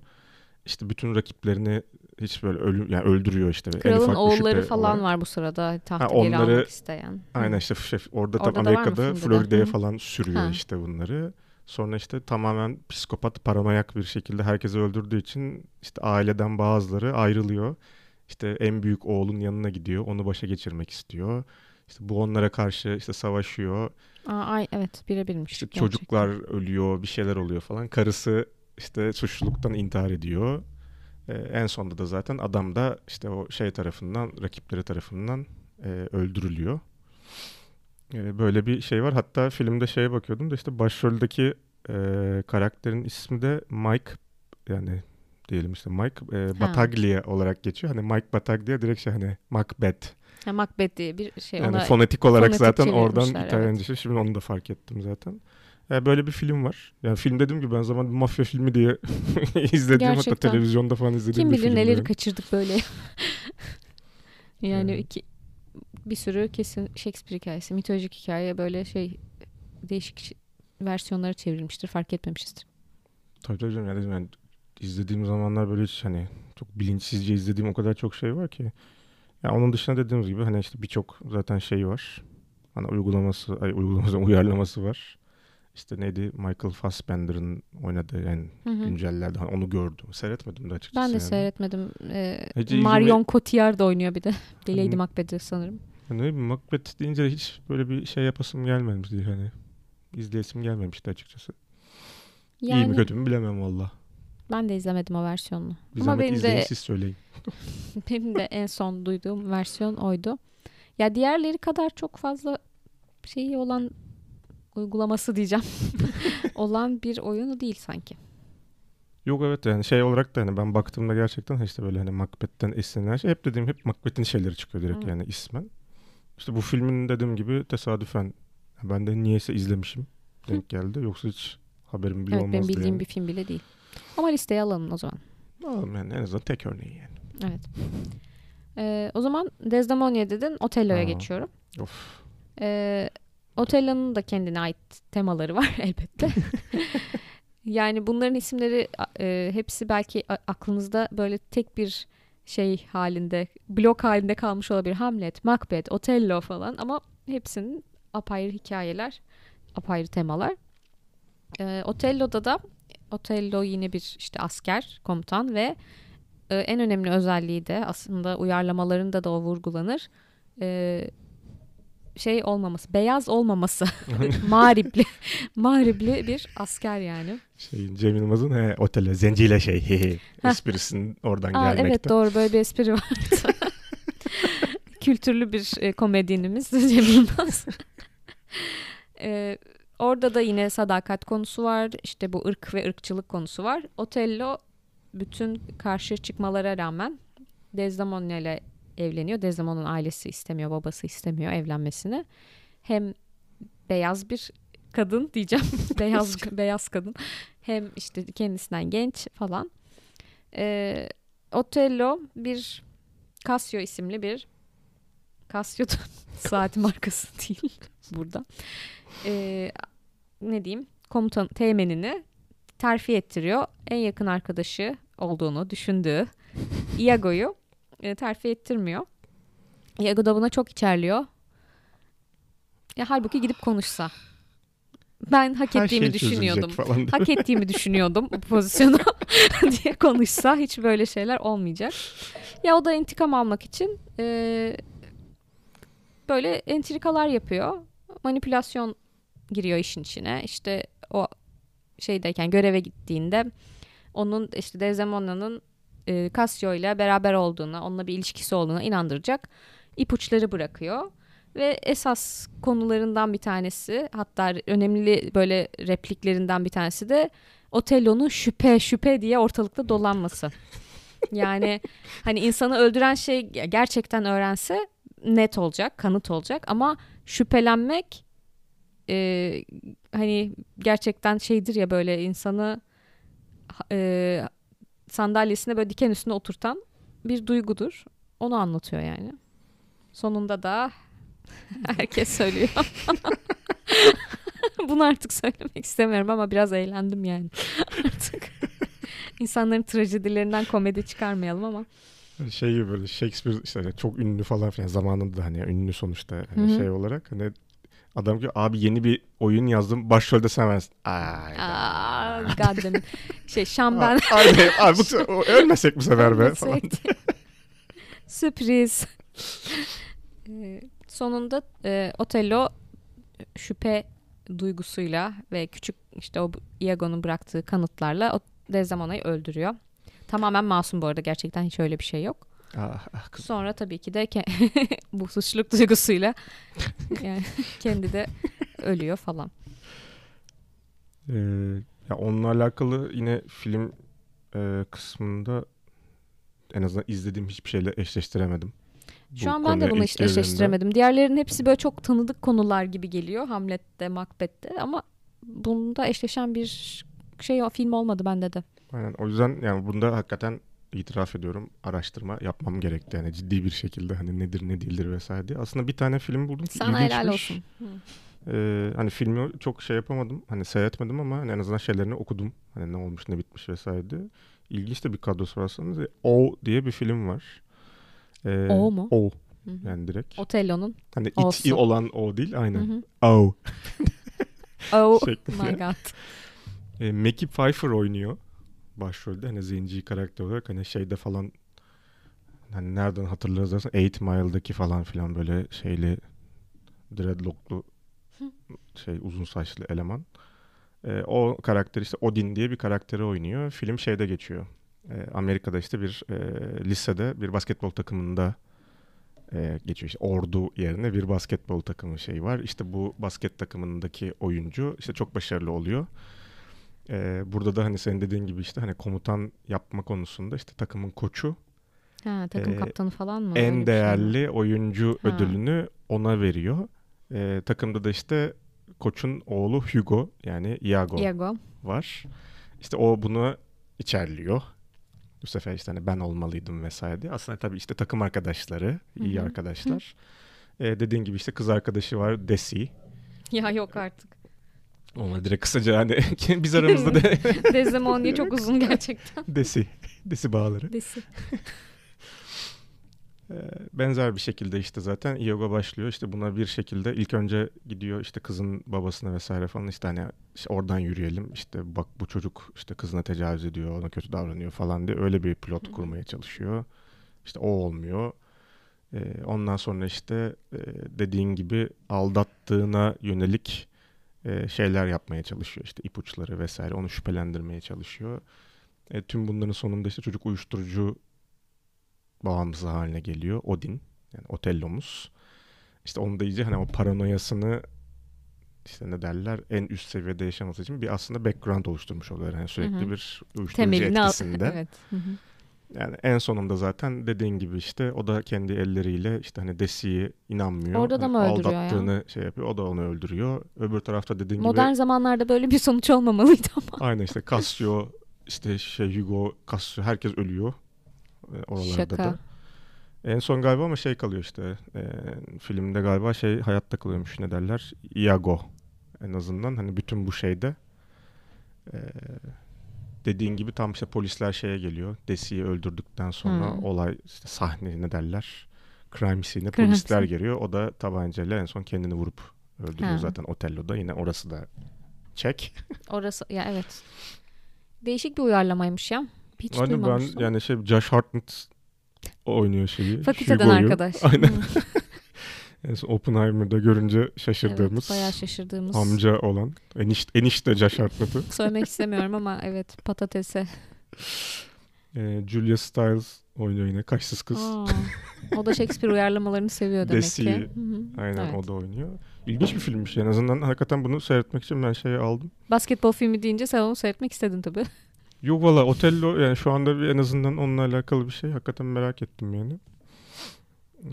İşte bütün rakiplerini hiç böyle ölüm yani öldürüyor işte. Kralın oğulları falan olarak. var bu sırada tahtı Ha, geri onları- almak isteyen. Aynen işte şey, orada, Orada tam Amerika'da? Florida'ya falan sürüyor Ha. işte bunları. Sonra işte tamamen psikopat, paranoyak bir şekilde herkesi öldürdüğü için işte aileden bazıları ayrılıyor. İşte en büyük oğlun yanına gidiyor. Onu başa geçirmek istiyor. İşte bu onlara karşı işte savaşıyor. Aa, ay evet birebirmiş. İşte gerçekten. çocuklar ölüyor, bir şeyler oluyor falan. Karısı işte suçluluktan intihar ediyor. Ee, en sonunda da zaten adam da işte o şey tarafından, rakipleri tarafından e, öldürülüyor. Ee, böyle bir şey var. Hatta filmde şeye bakıyordum da işte başroldeki e, karakterin ismi de Mike yani diyelim işte Mike e, Bataglia olarak geçiyor. Hani Mike Bataglia direkt şey hani Macbeth. Ha, Macbeth diye bir şey. Yani ona fonetik olarak fonetik zaten oradan İtalyanca şey. Şimdi onu da fark ettim zaten. Yani böyle bir film var. Yani film dediğim gibi ben zaman bir mafya filmi diye izlediğim hatta Gerçekten. televizyonda falan izlediğim Kim bir bilir film. neleri yani. kaçırdık böyle. yani Evet. iki bir sürü kesin Shakespeare hikayesi, mitolojik hikaye böyle şey değişik versiyonları çevrilmiştir. Fark etmemişizdir. Tabii tabii canım. Yani, yani izlediğim zamanlar böyle hiç hani çok bilinçsizce izlediğim o kadar çok şey var ki. Yani onun dışında dediğimiz gibi hani işte birçok zaten şey var. Hani uygulaması, ay uygulaması, uyarlaması var. İşte neydi Michael Fassbender'ın oynadığı yani Hı hı. güncellerde hani onu gördüm. Seyretmedim de açıkçası. Ben de yani. seyretmedim. Ee, ilgimi- Marion Cotillard da oynuyor bir de. Lady Macbeth'i sanırım. Hani ne bileyim Macbeth deyince hiç böyle bir şey yapasım gelmemişti hani. İzleyesim gelmemişti açıkçası. İyi mi Yani kötü mü bilemem valla. ben de izlemedim o versiyonunu. Bir Ama benim izleyin de siz söyleyin. benim de en son duyduğum versiyon oydu. Ya diğerleri kadar çok fazla şeyi olan uygulaması diyeceğim. olan bir oyunu değil sanki. Yok evet yani şey olarak da hani ben baktığımda gerçekten işte böyle hani Macbeth'ten esinlenen şey hep dediğim hep Macbeth'in şeyleri çıkıyor direkt Hı. yani ismen. İşte bu filmin dediğim gibi tesadüfen ben de niyeyse izlemişim denk geldi. Yoksa hiç haberim bile evet benim olmazdı bildiğim yani. bir film bile değil. Ama listeye alalım o zaman. Ama yani en azından tek örneği yani. Evet. Ee, o zaman Desdemona dedin. Otello'ya geçiyorum. Of. Ee, Otello'nun da kendine ait temaları var elbette. yani bunların isimleri e, hepsi belki aklınızda böyle tek bir şey halinde, blok halinde kalmış olabilir. Hamlet, Macbeth, Otello falan ama hepsinin apayrı hikayeler, apayrı temalar. Ee, Otello'da da Otello yine bir işte asker, komutan ve e, en önemli özelliği de aslında uyarlamalarında da o vurgulanır. Ee, şey olmaması, beyaz olmaması. mağripli, mağripli bir asker yani. Şeyin Cem Yılmaz'ın he, otele zenciyle şey he, he, esprisinin oradan Aa, gelmekte. evet doğru böyle bir espri vardı. Kültürlü bir e, komedyenimiz Cem Yılmaz. E, orada da yine sadakat konusu var. İşte bu ırk ve ırkçılık konusu var. Otello bütün karşı çıkmalara rağmen Desdemona ile evleniyor. Desdemona'nın ailesi istemiyor, babası istemiyor evlenmesini. Hem beyaz bir kadın diyeceğim. beyaz beyaz kadın. Hem işte kendisinden genç falan. Ee, Otello bir Casio isimli bir Casio saat markası değil burada. Ee, ne diyeyim? Komutan teğmenini terfi ettiriyor. En yakın arkadaşı olduğunu düşündüğü Iago'yu e, terfi ettirmiyor. Iago da buna çok içerliyor. Ya halbuki gidip konuşsa. Ben hak Her ettiğimi şey düşünüyordum. falan. Hak ettiğimi düşünüyordum bu pozisyonu diye konuşsa hiç böyle şeyler olmayacak. Ya o da intikam almak için e, böyle entrikalar yapıyor. Manipülasyon giriyor işin içine. İşte o şeydeyken göreve gittiğinde onun işte Desdemona'nın e, Cassio ile beraber olduğuna, onunla bir ilişkisi olduğuna inandıracak ipuçları bırakıyor. Ve esas konularından bir tanesi hatta önemli böyle repliklerinden bir tanesi de Otello'nun şüphe şüphe diye ortalıkta dolanması. Yani hani insanı öldüren şey gerçekten öğrense net olacak, kanıt olacak ama şüphelenmek e, hani gerçekten şeydir ya böyle insanı e, sandalyesine böyle diken üstüne oturtan bir duygudur. Onu anlatıyor yani. Sonunda da herkes söylüyor. Bunu artık söylemek istemiyorum ama biraz eğlendim yani. artık insanların trajedilerinden komedi çıkarmayalım ama. Şey gibi böyle Shakespeare işte çok ünlü falan filan zamanında hani ünlü sonuçta hani şey olarak hani adam ki abi yeni bir oyun yazdım başrolde sen varsın. Ay. Aa. Şey Şamben. Abi, abi bu, ölmesek bu sefer be falan. Sürpriz. Ee, sonunda e, Otello şüphe duygusuyla ve küçük işte o Iago'nun bıraktığı kanıtlarla o Desdemona'yı öldürüyor. Tamamen masum bu arada gerçekten hiç öyle bir şey yok. Ah, ah. Sonra tabii ki de ke- bu suçluluk duygusuyla yani kendi de ölüyor falan. Ee, ya onunla alakalı yine film e, kısmında en azından izlediğim hiçbir şeyle eşleştiremedim. Şu Bu an ben de bunu eşleştiremedim. Diğerlerinin hepsi böyle çok tanıdık konular gibi geliyor. Hamlet'te, Macbeth'te ama bunda eşleşen bir şey film olmadı bende de. Aynen. O yüzden yani bunda hakikaten itiraf ediyorum araştırma yapmam gerekti. Yani ciddi bir şekilde hani nedir ne değildir vesaire diye. Aslında bir tane film buldum ki Sana helal olsun. Ee, hani filmi çok şey yapamadım. Hani seyretmedim ama hani en azından şeylerini okudum. Hani ne olmuş ne bitmiş vesaire diye. İlginç de bir kadrosu var aslında. O diye bir film var. Ee, O mu? O yani direkt. Otello'nun. Hani it olan o değil aynen. hı. O. Oh my god. E, Mackie Pfeiffer oynuyor başrolde. Hani zenci karakter olarak hani şeyde falan hani nereden hatırlarız dersen 8 Mile'daki falan filan böyle şeyli dreadlocklu şey uzun saçlı eleman. E, o karakter işte Odin diye bir karakteri oynuyor. Film şeyde geçiyor. E, Amerika'da işte bir e, lisede bir basketbol takımında e, geçiyor. İşte ordu yerine bir basketbol takımı şey var. İşte bu basket takımındaki oyuncu işte çok başarılı oluyor. E, burada da hani senin dediğin gibi işte hani komutan yapma konusunda işte takımın koçu Ha, takım Ee, kaptanı falan mı? Öyle bir şey en mi? değerli oyuncu Ha. ödülünü ona veriyor. E, takımda da işte koçun oğlu Hugo yani Iago Iago. var. İşte o bunu içerliyor. Bu sefer işte hani ben olmalıydım vesaire diye. Aslında tabii işte takım arkadaşları, iyi Hı hı. arkadaşlar. Ee, dediğin gibi işte kız arkadaşı var Desi. Ya yok artık. Ona direkt kısaca hani biz aramızda da Desdemona çok uzun gerçekten. Desi. Desi bağları. Desi. Ee, benzer bir şekilde işte zaten yoga başlıyor. İşte buna bir şekilde ilk önce gidiyor işte kızın babasına vesaire falan işte hani işte oradan yürüyelim. İşte bak bu çocuk işte kızına tecavüz ediyor, ona kötü davranıyor falan diye öyle bir pilot kurmaya çalışıyor. İşte o olmuyor. Ee, ondan sonra işte e, dediğin gibi aldattığına yönelik e, şeyler yapmaya çalışıyor. İşte ipuçları vesaire onu şüphelendirmeye çalışıyor. E, tüm bunların sonunda işte çocuk uyuşturucu bağımlısı haline geliyor. Odin yani Otello'muz. İşte onu da iyice hani o paranoyasını işte ne derler en üst seviyede yaşaması için bir aslında background oluşturmuş oluyor. Yani sürekli Hı hı. bir uyuşturucu Temelini al. etkisinde. Evet. Hı hı. Yani en sonunda zaten dediğin gibi işte o da kendi elleriyle işte hani Desi'yi inanmıyor. Orada da Hani mı öldürüyor ya? Aldattığını şey yapıyor. O da onu öldürüyor. Öbür tarafta dediğin Modern gibi zamanlarda böyle bir sonuç olmamalıydı ama. aynı işte Cassio işte şey Hugo Cassio herkes ölüyor. e, Oralarda Şaka. da. En son galiba ama şey kalıyor işte e, filmde galiba şey hayatta kalıyormuş ne derler Iago en azından hani bütün bu şeyde e, dediğin gibi tam işte polisler şeye geliyor Desi'yi öldürdükten sonra Hmm. olay işte sahne ne derler crime scene'e polisler geliyor o da tabancayla en son kendini vurup öldürüyor Ha. zaten Otello'da yine orası da çek. Orası ya evet. Değişik bir uyarlamaymış ya. Hiç Aynen ben yani şey Josh Hartnett oynuyor şeyi. Fakülteden Hugo'yu. arkadaş. Aynen. Oppenheimer'da görünce şaşırdığımız Evet, bayağı şaşırdığımız. amca olan enişte, enişte Hartnett'ı. Söylemek istemiyorum ama evet patatese. Ee, Julia Stiles oynuyor yine kaşsız kız. Aa, o da Shakespeare uyarlamalarını seviyor demek Desi. ki. Aynen evet. o da oynuyor. İlginç bir filmmiş en azından hakikaten bunu seyretmek için ben şeyi aldım. Basketbol filmi deyince sen onu seyretmek istedin tabii. Yok valla Otello yani şu anda bir en azından onunla alakalı bir şey hakikaten merak ettim yani.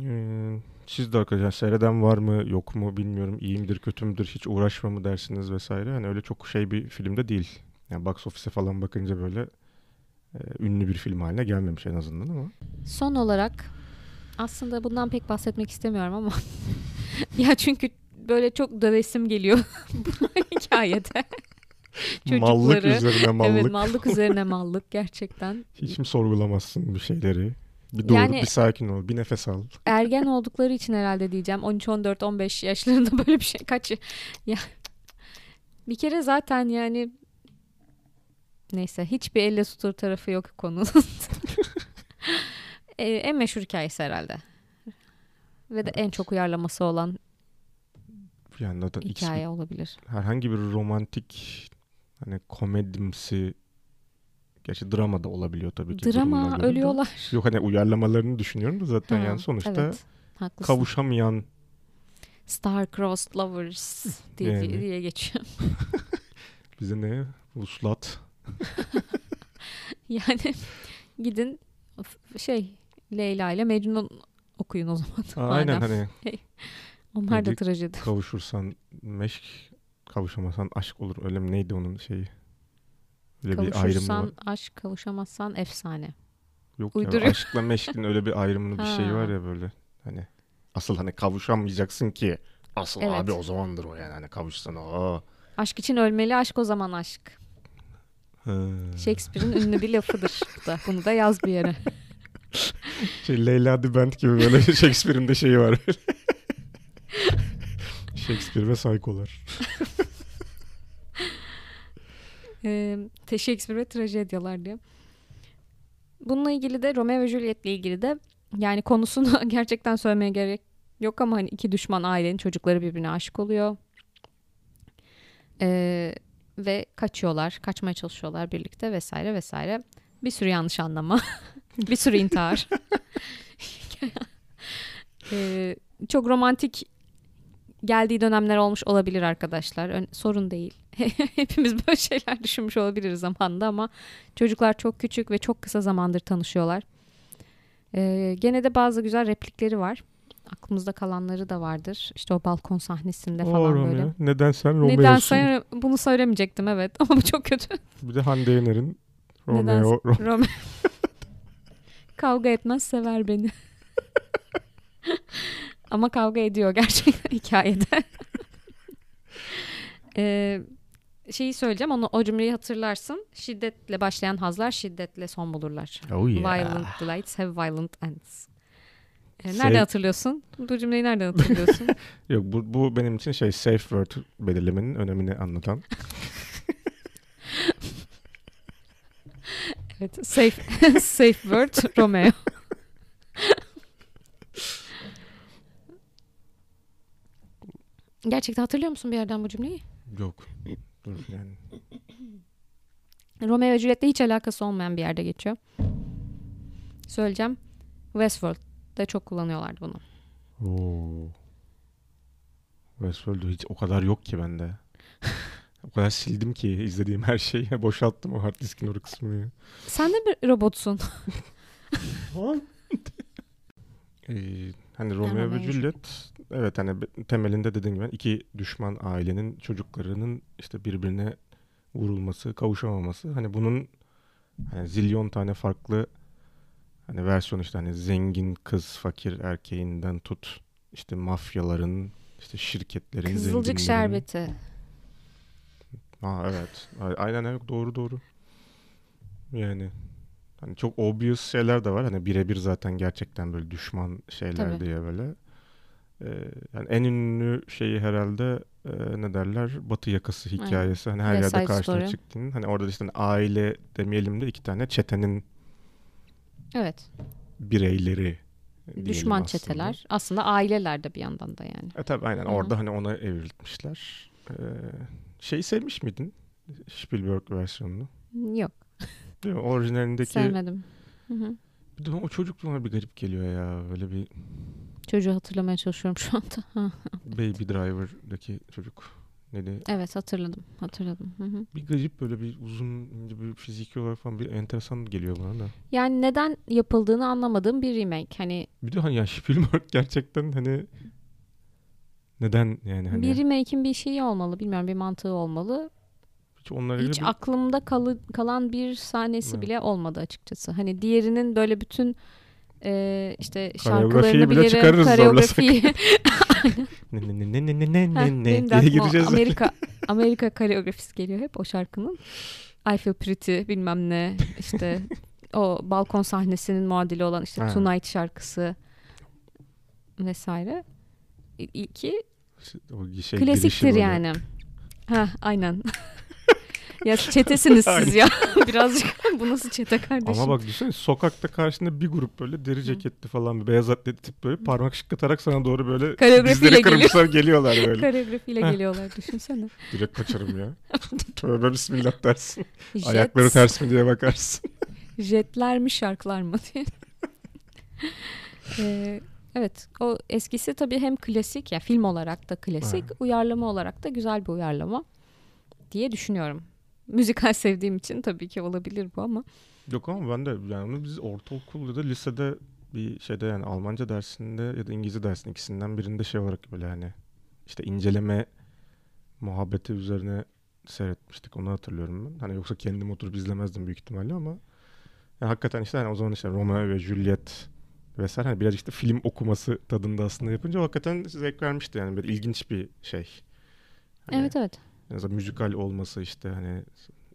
Ee, siz de arkadaşlar seyreden var mı yok mu bilmiyorum iyi midir kötü müdür hiç uğraşma mı dersiniz vesaire. Hani öyle çok şey bir filmde değil. Yani box office'e falan bakınca böyle e, ünlü bir film haline gelmemiş en azından ama. Son olarak aslında bundan pek bahsetmek istemiyorum ama ya çünkü böyle çok dövesim geliyor bu hikayede. Mallık Çocukları- üzerine mallık. Evet mallık üzerine mallık gerçekten. Hiç mi sorgulamazsın bir şeyleri? Bir dur, Yani- bir sakin ol, bir nefes al. Ergen oldukları için herhalde diyeceğim. 13, 14, 15 yaşlarında böyle bir şey kaç ya bir kere zaten yani neyse hiçbir elle tutur tarafı yok konunun. Ee, en meşhur hikayesi herhalde. Ve de en çok uyarlaması olan Yani zaten hikaye olabilir. herhangi bir romantik hani komedimsi gerçi drama da olabiliyor tabii ki. Drama ölüyorlar. Yok hani uyarlamalarını düşünüyorum da zaten Ha, yani sonuçta evet, haklısın. kavuşamayan Star-crossed lovers diye, Yani. diye geçiyor. bize ne vuslat Yani gidin şey Leyla ile Mecnun okuyun o zaman. aynen madem. hani Onlar da trajedi. kavuşursan meşk kavuşamasan aşk olur öyle mi neydi onun şeyi öyle bir ayrımı var. Aşk, kavuşamazsan efsane. Yok ya uyduruyor. aşkla meşkin öyle bir ayrımlı bir şey var ya böyle hani asıl hani kavuşamayacaksın ki asıl Evet. abi o zamandır o yani hani kavuşsan o. Aşk için ölmeli, aşk o zaman aşk. Ha. Shakespeare'in ünlü bir lafıdır bu da. Bunu da yaz bir yere. Şey Leyla Band gibi böyle Shakespeare'in de şeyi var. Shakespeare ve Psycho'lar. E, Shakespeare ve trajedyalar diye. Bununla ilgili de Romeo ve Juliet'le ilgili de yani konusunu gerçekten söylemeye gerek yok ama hani iki düşman ailenin çocukları birbirine aşık oluyor. Ee, ve kaçıyorlar, kaçmaya çalışıyorlar birlikte vesaire vesaire. Bir sürü yanlış anlama, bir sürü intihar. ee, çok romantik geldiği dönemler olmuş olabilir arkadaşlar. Ön- sorun değil. Hepimiz böyle şeyler düşünmüş olabiliriz zamanında ama çocuklar çok küçük ve çok kısa zamandır tanışıyorlar. Ee, gene de bazı güzel replikleri var. Aklımızda kalanları da vardır. İşte o balkon sahnesinde falan Romeo. böyle. Neden sen Romeo'sun? Neden sen bunu söylemeyecektim evet ama bu çok kötü. Bir de Hande Yener'in Neden- Romeo. Ro- Romeo. kavga etmez sever beni. Ama kavga ediyor gerçekten hikayede. Ee, şeyi söyleyeceğim onu o cümleyi hatırlarsın. Şiddetle başlayan hazlar şiddetle son bulurlar. Oh yeah. Violent delights have violent ends. Ee, nereden Şey- hatırlıyorsun? Bu cümleyi nereden hatırlıyorsun? Yok bu, bu benim için şey safe word belirlemenin önemini anlatan. evet, safe safe word Romeo. Gerçekten hatırlıyor musun bir yerden bu cümleyi? Yok. Dur yani. Romeo ve Juliet'le hiç alakası olmayan bir yerde geçiyor. Söyleyeceğim. Westworld'da çok kullanıyorlardı bunu. Oo. Westworld'u hiç o kadar yok ki bende. o kadar sildim ki izlediğim her şeyi. Boşalttım o hard diskin o kısmını. Sen de bir robotsun. Ee, hani Romeo ve Juliet evet hani temelinde dediğim gibi iki düşman ailenin çocuklarının işte birbirine vurulması, kavuşamaması. Hani bunun hani zilyon tane farklı hani versiyon işte hani zengin kız fakir erkeğinden tut işte mafyaların işte şirketlerin Kızılcık şerbeti. Ha evet. Aynen evet doğru doğru. Yani hani çok obvious şeyler de var. Hani birebir zaten gerçekten böyle düşman şeyler Tabii. diye böyle. Ee, yani en ünlü şeyi herhalde e, ne derler? Batı yakası Aynen. hikayesi. Hani her West yerde karşına Story. çıktığın. Hani orada işte hani aile demeyelim de iki tane çetenin Evet. bireyleri Düşman aslında. çeteler. Aslında aileler de bir yandan da yani. E tabii aynen Hı hı. orada hani ona evriltmişler. Ee, şeyi sevmiş miydin? Spielberg versiyonunu. Yok. Değil mi? Orijinalindeki Sevmedim. Hı hı. Bir de o çocukluğuna bir garip geliyor ya. Böyle bir Çocuğu hatırlamaya çalışıyorum şu anda. Baby Driver'daki çocuk. Neydi? Evet hatırladım. Hatırladım. Hı hı. Bir garip böyle bir uzun bir fiziki olarak falan bir enteresan geliyor bana da. Yani neden yapıldığını anlamadığım bir remake. Hani Bir de hani ya Spielberg gerçekten hani neden yani hani bir remake'in bir şeyi olmalı. Bilmiyorum bir mantığı olmalı. Hiç onlara Hiç bir aklımda kalı, kalan bir sahnesi Evet. bile olmadı açıkçası. Hani diğerinin böyle bütün e, işte şarkılarını bile bilirim. Koreografiyi. ne ne ne ne ne ne ne ne diye gireceğiz. Amerika Amerika koreografisi geliyor hep o şarkının. I Feel Pretty bilmem ne işte o balkon sahnesinin muadili olan işte Ha. Tonight şarkısı vesaire. İlki şey klasiktir yani. Ha aynen. ya çetesiniz siz ya. Birazcık bu nasıl çete kardeşim? Ama bak düşünsene sokakta karşında bir grup böyle deri ceketli falan bir beyaz atletli tip böyle parmak şıklatarak sana doğru böyle dizleri kırmışlar geliyorlar böyle. Koreografiyle geliyorlar düşünsene. Direkt kaçarım ya. Tövbe bismillah dersin. Jet, Ayakları ters mi diye bakarsın. Jetler mi şarkılar mı diye. Ee, evet o eskisi tabii hem klasik ya film olarak da klasik Ha. uyarlama olarak da güzel bir uyarlama diye düşünüyorum. Müzikal sevdiğim için tabii ki olabilir bu ama Yok ama ben de yani biz ortaokul ya da lisede bir şeyde yani Almanca dersinde ya da İngilizce dersinde ikisinden birinde şey olarak böyle hani işte inceleme muhabbeti üzerine seyretmiştik. Onu hatırlıyorum ben. Hani yoksa kendim oturup izlemezdim büyük ihtimalle ama yani hakikaten işte hani o zaman işte Romeo ve Juliet vesaire hani birazcık işte film okuması tadında aslında yapınca hakikaten zevk vermişti yani böyle ilginç bir şey. Hani evet evet. Azından müzikal olması işte hani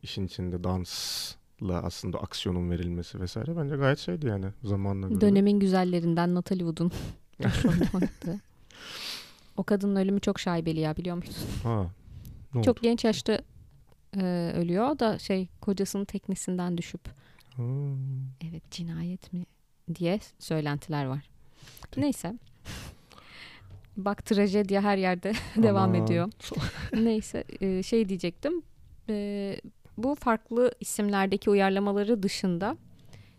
işin içinde dansla aslında aksiyonun verilmesi vesaire bence gayet şeydi yani zamanla göre. Dönemin güzellerinden Natalie Wood'un. O kadının ölümü çok şaibeli ya biliyor musun? Ha. Ne Çok oldu? genç yaşta e, ölüyor. Da şey kocasının teknesinden düşüp Hmm. evet cinayet mi diye söylentiler var. Neyse. Bak trajedi her yerde devam Aman. ediyor. Neyse e, şey diyecektim. E, bu farklı isimlerdeki uyarlamaları dışında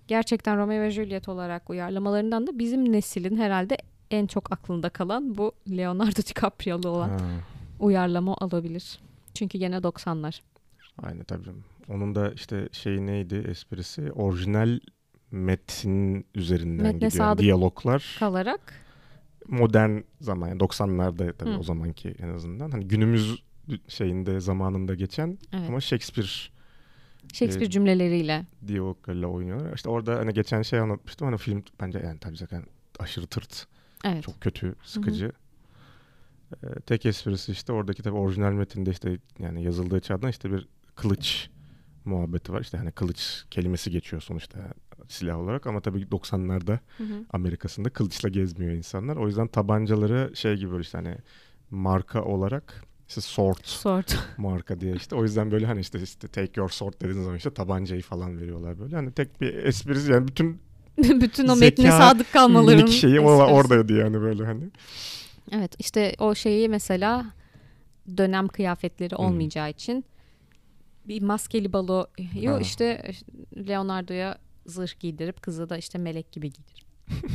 gerçekten Romeo ve Juliet olarak uyarlamalarından da bizim neslin herhalde en çok aklında kalan bu Leonardo DiCaprio'lu olan Ha, uyarlama olabilir. Çünkü gene 90'lar. Aynen tabii. Onun da işte şey neydi esprisi? Orijinal metin üzerinden Metne gidiyor. Yani diyaloglar. Kalarak modern zaman yani 90'larda tabii Hı. o zamanki en azından. Hani günümüz şeyinde zamanında geçen evet, ama Shakespeare Shakespeare e, cümleleriyle. diyaloglarıyla oynuyorlar. İşte orada hani geçen şey anlatmıştım. Hani film bence yani tabii zaten aşırı tırt. Evet. Çok kötü, sıkıcı. Ee, tek esprisi işte oradaki tabii orijinal metinde işte yani yazıldığı çağdan işte bir kılıç muhabbeti var. İşte hani kılıç kelimesi geçiyor sonuçta silah olarak ama tabii 90'larda Hı hı. Amerika'sında kılıçla gezmiyor insanlar. O yüzden tabancaları şey gibi böyle işte hani marka olarak işte sword Sort. marka diye işte. O yüzden böyle hani işte, işte take your sword dediğiniz zaman işte tabancayı falan veriyorlar böyle. Hani tek bir esprisi yani bütün Bütün o metne sadık kalmaların şeyi o oradaydı yani böyle hani. Evet işte o şeyi mesela dönem kıyafetleri Hmm. olmayacağı için bir maskeli baloyu işte Leonardo'ya zırh giydirip kızı da işte melek gibi giydirip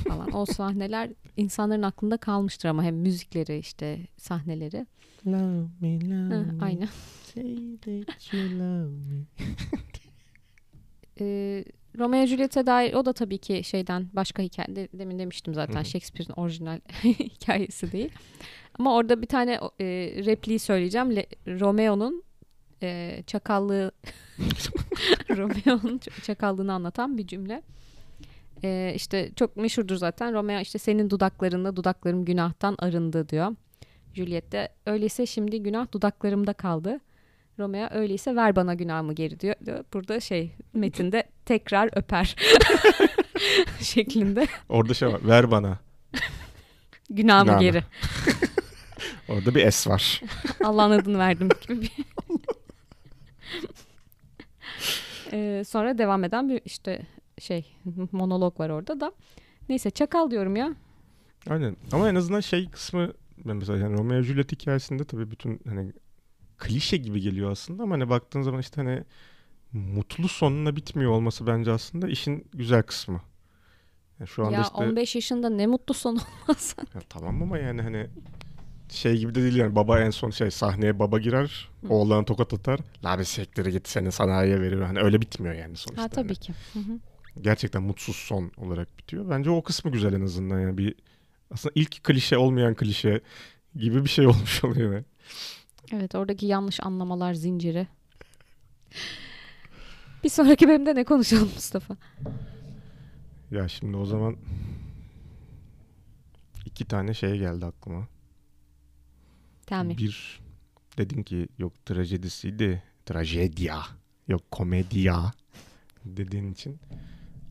falan. O sahneler insanların aklında kalmıştır ama hem müzikleri işte sahneleri. Love me, love Hı, aynen. Say that you love me. Ee, Romeo Juliet'e dair o da tabii ki şeyden başka hikaye de- demin demiştim zaten. Shakespeare'in orijinal hikayesi değil. Ama orada bir tane e, repliği söyleyeceğim. Le- Romeo'nun e, çakallığı Romeo'nun çakallığını anlatan bir cümle. E, işte çok meşhurdur zaten. Romeo işte senin dudaklarında dudaklarım günahtan arındı diyor. Juliet de öyleyse şimdi günah dudaklarımda kaldı. Romeo öyleyse ver bana günahımı geri diyor. diyor. Burada şey metinde tekrar öper şeklinde Orada şey var. Ver bana. günahımı Günahını. geri. Orada bir S var. Allah'ın adını verdim gibi bir. Ee, sonra devam eden bir işte şey monolog var orada da. Neyse çakal diyorum ya. Aynen. Ama en azından şey kısmı ben mesela yani Romeo Juliet hikayesinde tabii bütün hani klişe gibi geliyor aslında ama hani baktığın zaman işte hani mutlu sonuna bitmiyor olması bence aslında işin güzel kısmı. Yani şu anda ya işte 15 yaşında ne mutlu son olmaz. Ya tamam ama yani hani şey gibi de değil yani baba en son şey sahneye baba girer Hı. oğlan tokat atar la bir sektire git seni sanayiye verir hani öyle bitmiyor yani sonuçta. ha tabii Hani ki. Hı hı. gerçekten mutsuz son olarak bitiyor. Bence o kısmı güzel en azından yani bir aslında ilk klişe olmayan klişe gibi bir şey olmuş oluyor. Yani. Evet oradaki yanlış anlamalar zinciri. Bir sonraki bölümde ne konuşalım Mustafa? Ya şimdi o zaman iki tane şey geldi aklıma. Tell me. Bir dedin ki yok trajedisiydi. Trajedya. Yok komedya dediğin için.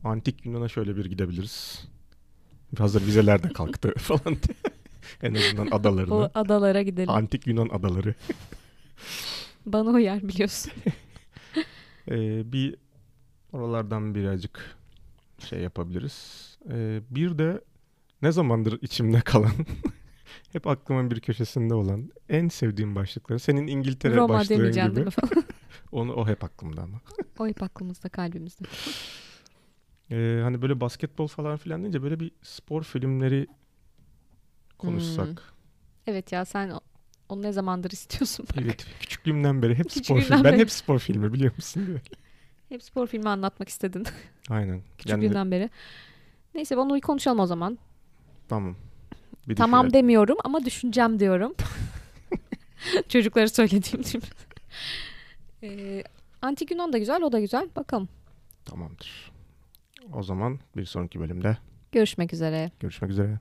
Antik Yunan'a şöyle bir gidebiliriz. Hazır vizeler de kalktı falan diye. en azından O adalarına. adalara gidelim. Antik Yunan adaları. Bana uyar biliyorsun. Ee, bir oralardan birazcık şey yapabiliriz. Ee, bir de ne zamandır içimde kalan hep aklımın bir köşesinde olan en sevdiğim başlıkları. Senin İngiltere Roma başlığın gibi. değil mi falan. Onu, o hep aklımda ama. o hep aklımızda kalbimizde. Ee, hani böyle basketbol falan filan deyince böyle bir spor filmleri konuşsak. Hmm. Evet ya sen onu ne zamandır istiyorsun? bak. Evet küçüklüğümden beri hep spor Küçüklüğünden film. Ben beri. hep spor filmi biliyor musun? Hep spor filmi anlatmak istedin Aynen. Yani, küçüklüğünden beri. Neyse onu konuşalım o zaman. tamam. Bir Tamam düşünelim. demiyorum ama düşüneceğim diyorum. Çocuklara söylediğim gibi. Ee, Antik Yunan da güzel, o da güzel. Bakalım. Tamamdır. O zaman bir sonraki bölümde Görüşmek üzere. görüşmek üzere.